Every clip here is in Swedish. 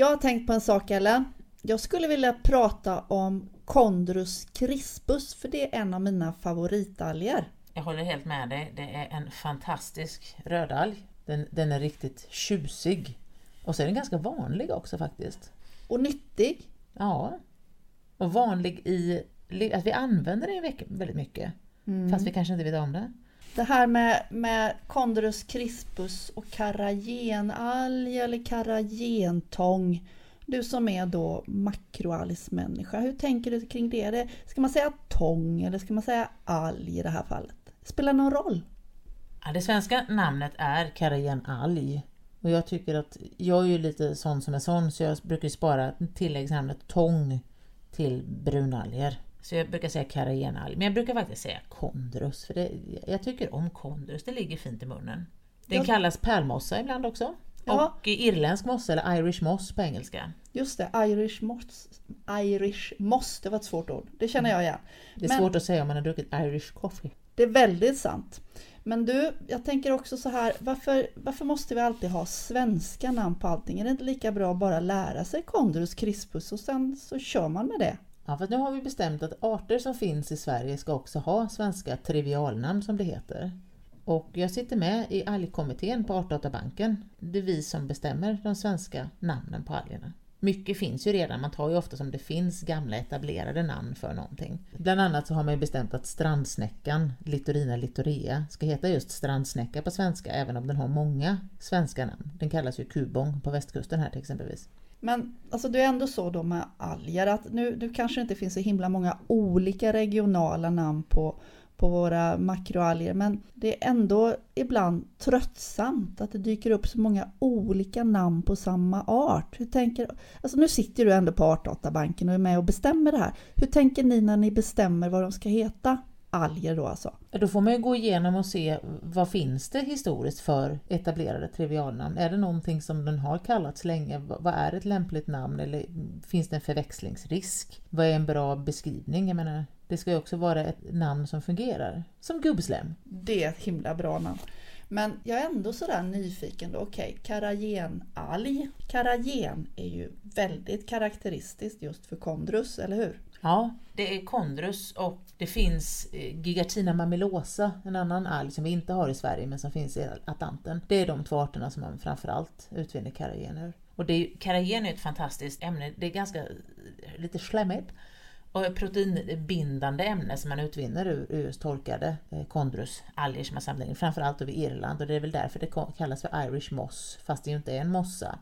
Jag har tänkt på en sak Ellen. Jag skulle vilja prata om Chondrus crispus för det är en av mina favoritalger. Jag håller helt med dig. Det är en fantastisk rödalg. Den, den är riktigt tjusig. Och så är den ganska vanlig också faktiskt. Och nyttig. Ja. Och vanlig i att vi använder den väldigt mycket. Mm. Fast vi kanske inte vet om det. Det här med, med Condorus crispus och karagenalg eller karagentång. Du som är då makroalgsmänniska, hur tänker du kring det? Ska man säga tång eller ska man säga alg i det här fallet? Spelar det någon roll? Ja, det svenska namnet är karagenalg. Och jag tycker att jag är ju lite sån som är sån så jag brukar spara tilläggsnamnet tång till brunalger. Så jag brukar säga karagenalg, men jag brukar faktiskt säga kondrus. För det, jag tycker om kondrus, det ligger fint i munnen. Den ja. kallas pärlmossa ibland också. Ja. Och irländsk mossa eller Irish moss på engelska. Just det, Irish moss. Irish moss, det var ett svårt ord. Det känner jag igen. Det är men, svårt att säga om man har druckit Irish coffee. Det är väldigt sant. Men du, jag tänker också så här, varför, varför måste vi alltid ha svenska namn på allting? Är det inte lika bra att bara lära sig Kondrus crispus och sen så kör man med det? Ja, för nu har vi bestämt att arter som finns i Sverige ska också ha svenska trivialnamn som det heter. Och jag sitter med i algkommittén på Artdatabanken. Det är vi som bestämmer de svenska namnen på algerna. Mycket finns ju redan, man tar ju ofta som det finns gamla etablerade namn för någonting. Bland annat så har man ju bestämt att strandsnäckan, Littorina littorea, ska heta just strandsnäcka på svenska även om den har många svenska namn. Den kallas ju kubong på västkusten här till exempelvis. Men alltså det är ändå så då med alger att nu, nu kanske det inte finns så himla många olika regionala namn på, på våra makroalger men det är ändå ibland tröttsamt att det dyker upp så många olika namn på samma art. Hur tänker, alltså nu sitter du ändå på Artdatabanken och är med och bestämmer det här. Hur tänker ni när ni bestämmer vad de ska heta? Alger då alltså. Då får man ju gå igenom och se vad finns det historiskt för etablerade trivialnamn. Är det någonting som den har kallats länge? Vad är ett lämpligt namn eller finns det en förväxlingsrisk? Vad är en bra beskrivning? Jag menar, det ska ju också vara ett namn som fungerar. Som gubbslem. Det är ett himla bra namn. Men jag är ändå sådär nyfiken då. Okej, okay, karagenalg. Karagen är ju väldigt karaktäristiskt just för kondrus, eller hur? Ja, det är kondrus och det finns eh, Gigatina mamillosa, en annan alg som vi inte har i Sverige men som finns i Atlanten. Det är de två arterna som man framförallt utvinner karagen ur. Och det är, karagen är ett fantastiskt ämne, det är ganska eh, lite slemmigt och proteinbindande ämne som man utvinner ur, ur just torkade eh, kondrusalger som man samlar in, framförallt över Irland och det är väl därför det kallas för Irish moss, fast det ju inte är en mossa.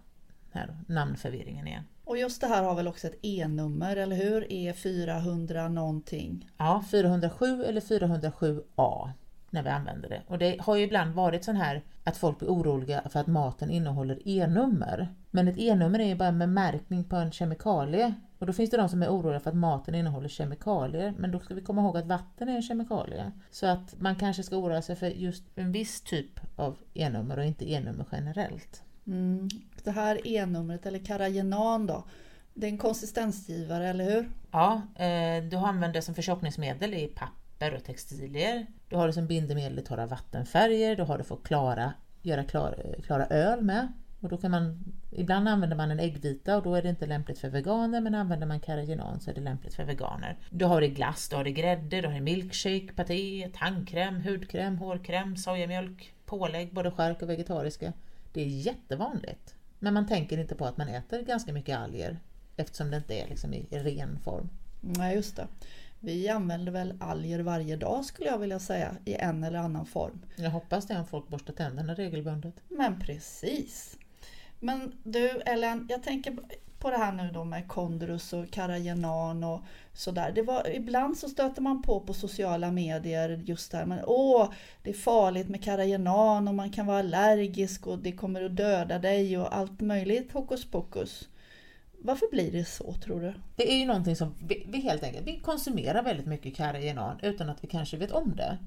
Här, namnförvirringen igen. Och just det här har väl också ett E-nummer, eller hur? E400 någonting. Ja, 407 eller 407A när vi använder det. Och det har ju ibland varit sån här att folk blir oroliga för att maten innehåller E-nummer. Men ett E-nummer är ju bara med märkning på en kemikalie. Och då finns det de som är oroliga för att maten innehåller kemikalier. Men då ska vi komma ihåg att vatten är en kemikalie. Så att man kanske ska oroa sig för just en viss typ av E-nummer och inte E-nummer generellt. Mm. Det här E-numret, eller karagenan då, det är en konsistensgivare, eller hur? Ja, eh, du använder det som förtjockningsmedel i papper och textilier. Du har det som bindemedel i torra vattenfärger, du har det för att klara, göra klara, eh, klara öl med. Och då kan man, ibland använder man en äggvita och då är det inte lämpligt för veganer men använder man karagenan så är det lämpligt för veganer. Du har det i glass, du har det i grädde, du har det i milkshake, paté, tandkräm, hudkräm, hårkräm, sojamjölk, pålägg, både skärk och vegetariska. Det är jättevanligt. Men man tänker inte på att man äter ganska mycket alger eftersom det inte är liksom i ren form. Nej, just det. Vi använder väl alger varje dag skulle jag vilja säga i en eller annan form. Jag hoppas det om folk borstar tänderna regelbundet. Men precis. Men du Ellen, jag tänker på det här nu då med kondrus och karagenan och sådär. Det var, ibland så stöter man på på sociala medier just där, men åh, det är farligt med karagenan och man kan vara allergisk och det kommer att döda dig och allt möjligt hokus pokus. Varför blir det så tror du? Det är ju någonting som vi, vi helt enkelt, vi konsumerar väldigt mycket karagenan utan att vi kanske vet om det.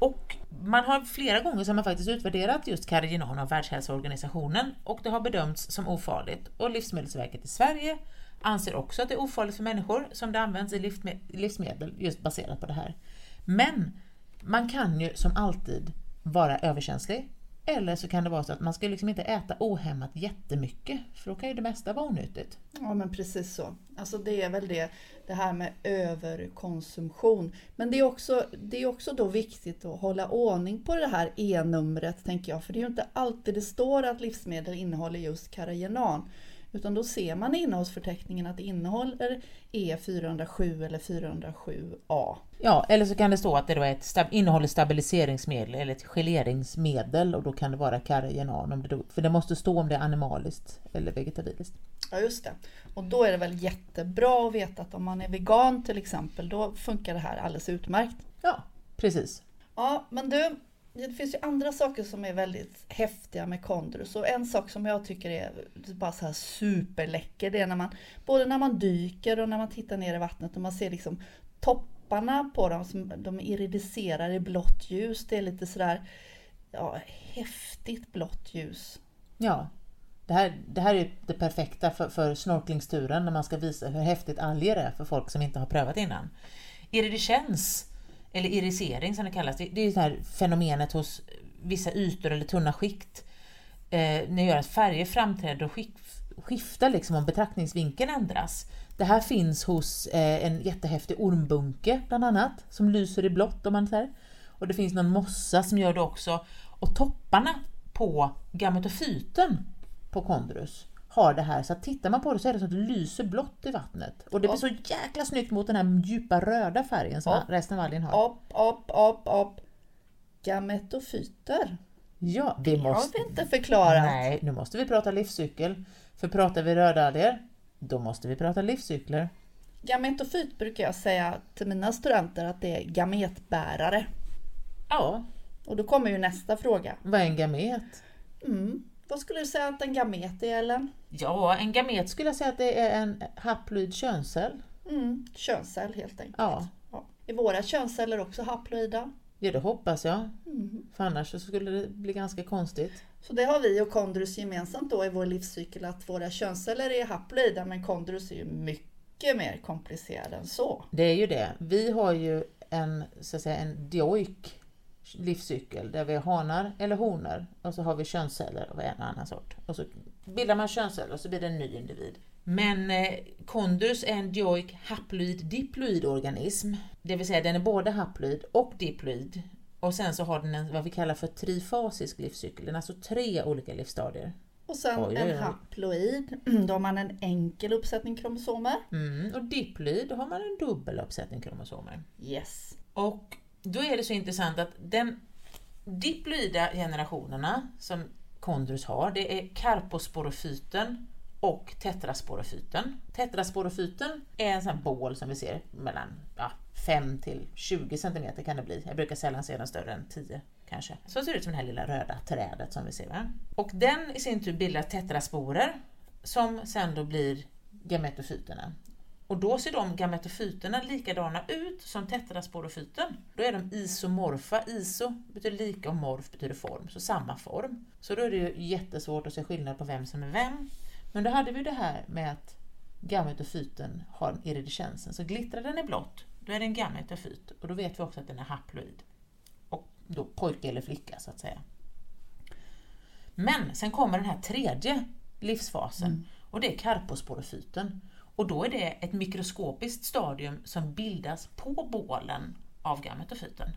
Och man har flera gånger som man faktiskt utvärderat just karagenan av Världshälsoorganisationen och det har bedömts som ofarligt. Och Livsmedelsverket i Sverige anser också att det är ofarligt för människor som det används i livsmedel just baserat på det här. Men man kan ju som alltid vara överkänslig eller så kan det vara så att man ska liksom inte äta ohämmat jättemycket, för då kan ju det mesta vara onyttigt. Ja men precis så. Alltså det är väl det, det här med överkonsumtion. Men det är, också, det är också då viktigt att hålla ordning på det här E-numret tänker jag. För det är ju inte alltid det står att livsmedel innehåller just karagenan. Utan då ser man i innehållsförteckningen att det innehåller E407 eller 407A. Ja, eller så kan det stå att det då är ett stab innehåller stabiliseringsmedel eller ett geleringsmedel och då kan det vara karagenan. Om det då, för det måste stå om det är animaliskt eller vegetabiliskt. Ja, just det. Och då är det väl jättebra att veta att om man är vegan till exempel, då funkar det här alldeles utmärkt. Ja, precis. Ja, men du, det finns ju andra saker som är väldigt häftiga med kondrus och en sak som jag tycker är bara så här superläcker det är när man både när man dyker och när man tittar ner i vattnet och man ser liksom topparna på dem som de iridiserar i blått ljus. Det är lite sådär ja, häftigt blått ljus. Ja, det här, det här är det perfekta för, för snorklingsturen när man ska visa hur häftigt alger är för folk som inte har prövat innan. Iridescens eller irisering som det kallas, det, det är det här fenomenet hos vissa ytor eller tunna skikt. Eh, när det gör att färger framträder och skiftar liksom om betraktningsvinkeln ändras. Det här finns hos eh, en jättehäftig ormbunke bland annat, som lyser i blått om man säger. Och det finns någon mossa som gör det också. Och topparna på gametofyten på kondrus har det här. Så att tittar man på det så är det så att det lyser blått i vattnet. Och det blir så jäkla snyggt mot den här djupa röda färgen som upp, resten av algen har. Upp, upp, upp, upp. Gametofyter. Ja, det måste... har vi inte förklarat. Nej, nu måste vi prata livscykel. För pratar vi rödalger, då måste vi prata livscykler. Gametofyt brukar jag säga till mina studenter att det är gametbärare. Ja. Och då kommer ju nästa fråga. Vad är en gamet? Mm. Vad skulle du säga att en gamet är Ellen? Ja, en gamet skulle jag säga att det är en haploid könscell. Mm, könscell helt enkelt. Ja. ja. Är våra könsceller också haploida? Ja, det hoppas jag. Mm. För annars så skulle det bli ganska konstigt. Så det har vi och kondrus gemensamt då i vår livscykel att våra könsceller är haploida men kondrus är ju mycket mer komplicerad än så. Det är ju det. Vi har ju en, så att säga, en dioik livscykel där vi har hanar eller honor och så har vi könsceller av en annan sort. Och så bildar man könsceller och så blir det en ny individ. Men eh, kondrus är en dioik haploid diploid organism. Det vill säga den är både haploid och diploid. Och sen så har den en, vad vi kallar för trifasisk livscykel. Den har alltså tre olika livsstadier. Och sen oj, en haploid, då har man en enkel uppsättning kromosomer. Mm, och diploid, då har man en dubbel uppsättning kromosomer. Yes. Och då är det så intressant att den diploida generationerna som kondrus har, det är karposporofyten och tetrasporofyten. Tetrasporofyten är en sån bål som vi ser mellan ja, 5 till 20 cm kan det bli. Jag brukar sällan se den större än 10 kanske. Så ser det ut som det här lilla röda trädet som vi ser. Va? Och den i sin tur bildar tetrasporer som sen då blir gametofyterna. Och då ser de gametofyterna likadana ut som tetrasporofyten. Då är de isomorfa. Iso betyder lika och morf betyder form, så samma form. Så då är det ju jättesvårt att se skillnad på vem som är vem. Men då hade vi det här med att gametofyten har iridescensen. Så glittrar den i blått, då är det en gametofyt och då vet vi också att den är haploid. Och då pojke eller flicka så att säga. Men sen kommer den här tredje livsfasen mm. och det är karposporofyten. Och då är det ett mikroskopiskt stadium som bildas på bålen av gametofyten.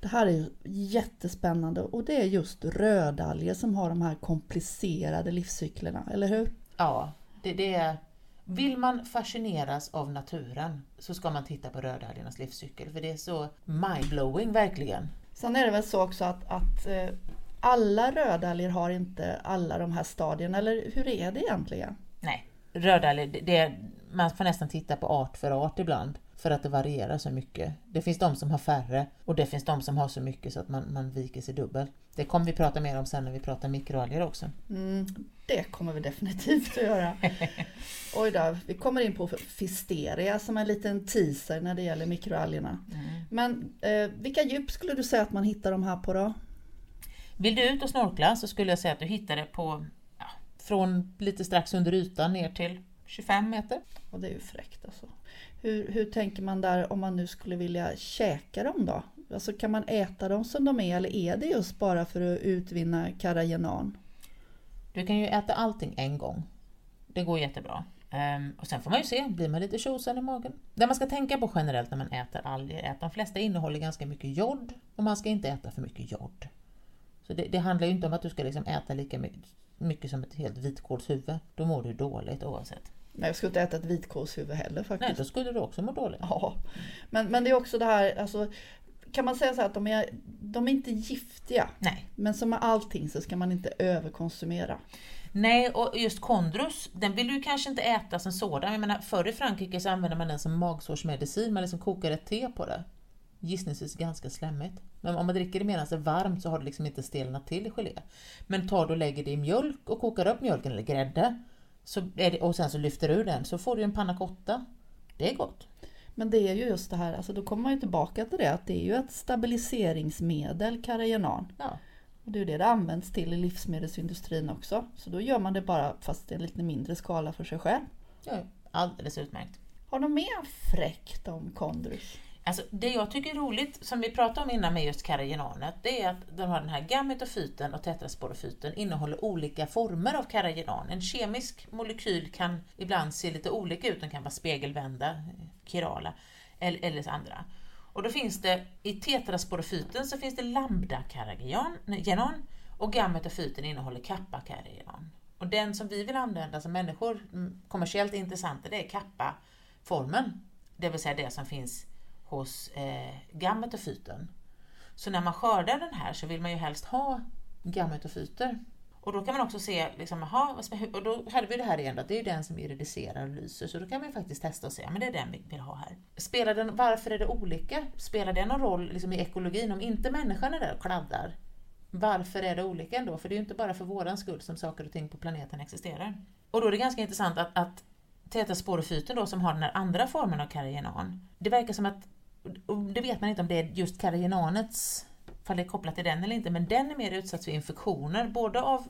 Det här är jättespännande och det är just rödalger som har de här komplicerade livscyklerna, eller hur? Ja, det, det är... Vill man fascineras av naturen så ska man titta på rödalgernas livscykel för det är så mindblowing verkligen. Sen är det väl så också att, att eh, alla rödalger har inte alla de här stadierna, eller hur är det egentligen? Nej, rödalger, det, man får nästan titta på art för art ibland för att det varierar så mycket. Det finns de som har färre och det finns de som har så mycket så att man, man viker sig dubbelt. Det kommer vi prata mer om sen när vi pratar mikroalger också. Mm, det kommer vi definitivt att göra. Oj då, vi kommer in på fisteria som en liten teaser när det gäller mikroalgerna. Mm. Men eh, vilka djup skulle du säga att man hittar de här på då? Vill du ut och snorkla så skulle jag säga att du hittar det på från lite strax under ytan ner till 25 meter. Och det är ju fräckt alltså. Hur, hur tänker man där om man nu skulle vilja käka dem då? Alltså kan man äta dem som de är eller är det just bara för att utvinna karagenan? Du kan ju äta allting en gång. Det går jättebra. Um, och sen får man ju se, blir man lite tjosan i magen? Det man ska tänka på generellt när man äter alger är att de flesta innehåller ganska mycket jod och man ska inte äta för mycket jod. Så det, det handlar ju inte om att du ska liksom äta lika mycket, mycket som ett helt vitkålshuvud. Då mår du dåligt oavsett. Nej, jag skulle inte äta ett vitkålshuvud heller faktiskt. Nej, då skulle du också må dåligt. Ja, men, men det är också det här, alltså, kan man säga så att de är, de är inte giftiga. Nej. Men som med allting så ska man inte överkonsumera. Nej, och just kondrus, den vill du kanske inte äta som sådan. Jag menar, förr i Frankrike så använde man den som magsårsmedicin, man liksom kokar ett te på det. Gissningsvis ganska slemmigt. Men om man dricker det medan det är varmt så har det liksom inte stelnat till i gelé. Men tar du och lägger det i mjölk och kokar upp mjölken eller grädde så det, och sen så lyfter du ur den så får du en panna cotta. Det är gott. Men det är ju just det här, alltså då kommer man ju tillbaka till det att det är ju ett stabiliseringsmedel, karagenan. Ja. Och det är ju det det används till i livsmedelsindustrin också. Så då gör man det bara fast i en lite mindre skala för sig själv. Ja, alldeles utmärkt. Har du mer fräckt om kondrus? Alltså, det jag tycker är roligt, som vi pratade om innan med just karagenanet, det är att de har den här gametofyten och tetrasporofyten innehåller olika former av karagenan. En kemisk molekyl kan ibland se lite olika ut, den kan vara spegelvända, kirala, eller, eller andra. Och då finns det, i tetrasporofyten så finns det lambda-karagenan och gametofyten innehåller kappa-karagenan. Och den som vi vill använda som människor, mm, kommersiellt intressanta, det är kappa-formen. Det vill säga det som finns hos eh, gammetofyten. Så när man skördar den här så vill man ju helst ha gammetofyter. Och då kan man också se, liksom, aha, och då hade vi det här igen, att det är den som iridiserar och lyser, så då kan man faktiskt testa och se, men det är den vi vill ha här. Spelar den, varför är det olika? Spelar det någon roll liksom, i ekologin? Om inte människan är där och kladdar, varför är det olika ändå? För det är ju inte bara för våran skull som saker och ting på planeten existerar. Och då är det ganska intressant att, att tetrasporofyten då som har den här andra formen av karagenan, det verkar som att och det vet man inte om det är just karagenanets ifall det är kopplat till den eller inte, men den är mer utsatt för infektioner, både av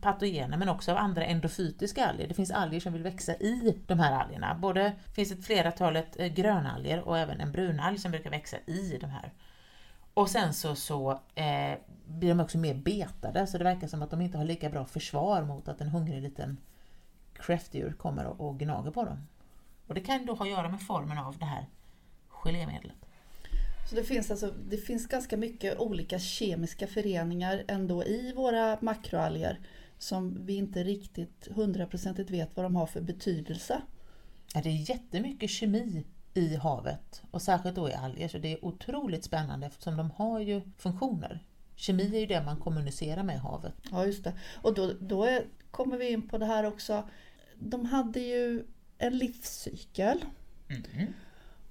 patogener men också av andra endofytiska alger. Det finns alger som vill växa i de här algerna. Både finns ett flertalet eh, grönalger och även en brunalg som brukar växa i de här. Och sen så, så eh, blir de också mer betade, så det verkar som att de inte har lika bra försvar mot att en hungrig liten kräftdjur kommer och, och gnager på dem. Och det kan då ha att göra med formen av det här gelémedlet. Så det finns, alltså, det finns ganska mycket olika kemiska föreningar ändå i våra makroalger som vi inte riktigt hundraprocentigt vet vad de har för betydelse. Ja, det är jättemycket kemi i havet och särskilt då i alger så det är otroligt spännande eftersom de har ju funktioner. Kemi är ju det man kommunicerar med i havet. Ja just det. Och då, då är, kommer vi in på det här också. De hade ju en livscykel. Mm.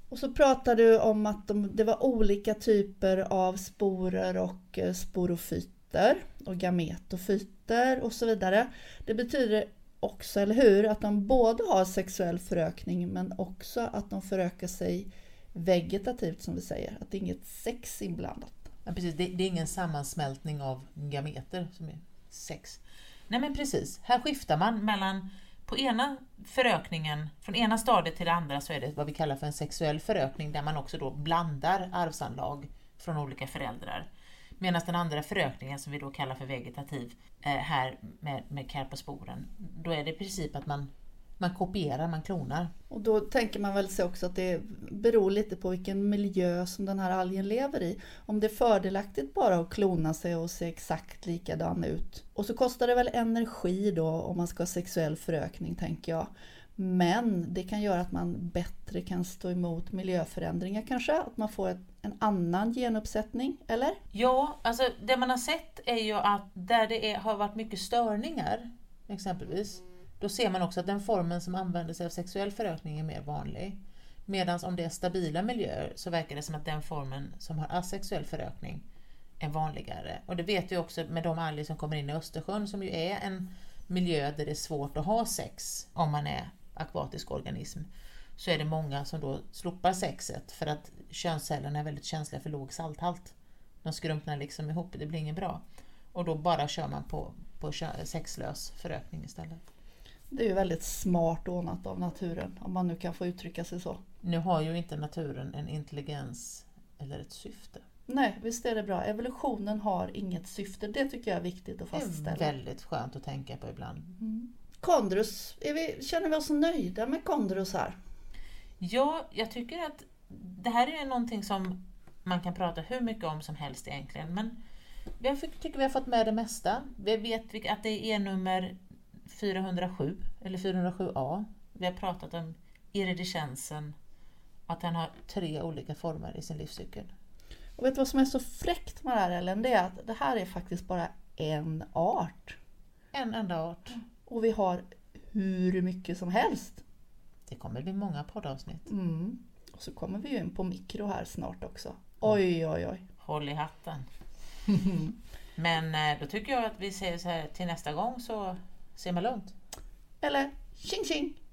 Och så pratar du om att de, det var olika typer av sporer och eh, sporofyter och gametofyter och så vidare. Det betyder också, eller hur, att de både har sexuell förökning men också att de förökar sig vegetativt som vi säger, att det är inget sex inblandat. Ja, precis. Det, det är ingen sammansmältning av gameter som är sex. Nej men precis, här skiftar man mellan på ena förökningen, från ena stadiet till det andra så är det vad vi kallar för en sexuell förökning där man också då blandar arvsanlag från olika föräldrar. Medan den andra förökningen som vi då kallar för vegetativ eh, här med, med karposporen, då är det i princip att man man kopierar, man klonar. Och då tänker man väl sig också att det beror lite på vilken miljö som den här algen lever i. Om det är fördelaktigt bara att klona sig och se exakt likadan ut. Och så kostar det väl energi då om man ska ha sexuell förökning tänker jag. Men det kan göra att man bättre kan stå emot miljöförändringar kanske? Att man får ett, en annan genuppsättning, eller? Ja, alltså det man har sett är ju att där det är, har varit mycket störningar exempelvis då ser man också att den formen som använder sig av sexuell förökning är mer vanlig. Medan om det är stabila miljöer så verkar det som att den formen som har asexuell förökning är vanligare. Och det vet vi också med de alger som kommer in i Östersjön som ju är en miljö där det är svårt att ha sex om man är akvatisk organism. Så är det många som då slopar sexet för att könscellerna är väldigt känsliga för låg salthalt. De skrumpnar liksom ihop, det blir inget bra. Och då bara kör man på, på sexlös förökning istället. Det är ju väldigt smart ordnat av naturen, om man nu kan få uttrycka sig så. Nu har ju inte naturen en intelligens eller ett syfte. Nej, visst är det bra. Evolutionen har inget syfte. Det tycker jag är viktigt att Det är fastställa. väldigt skönt att tänka på ibland. Mm. Kondrus, är vi, känner vi oss nöjda med kondrus här? Ja, jag tycker att det här är någonting som man kan prata hur mycket om som helst egentligen. Men jag tycker vi har fått med det mesta. Vi vet att det är nummer 407, eller 407A. Vi har pratat om iridescensen, att den har tre olika former i sin livscykel. Och vet du vad som är så fräckt med det här Ellen? Det är att det här är faktiskt bara en art. En enda art. Och vi har hur mycket som helst. Det kommer bli många poddavsnitt. Mm. Och så kommer vi ju in på mikro här snart också. Oj, oj, oj. Håll i hatten. Men eh, då tycker jag att vi säger så här till nästa gång så simma lugnt. Eller tjing tjing!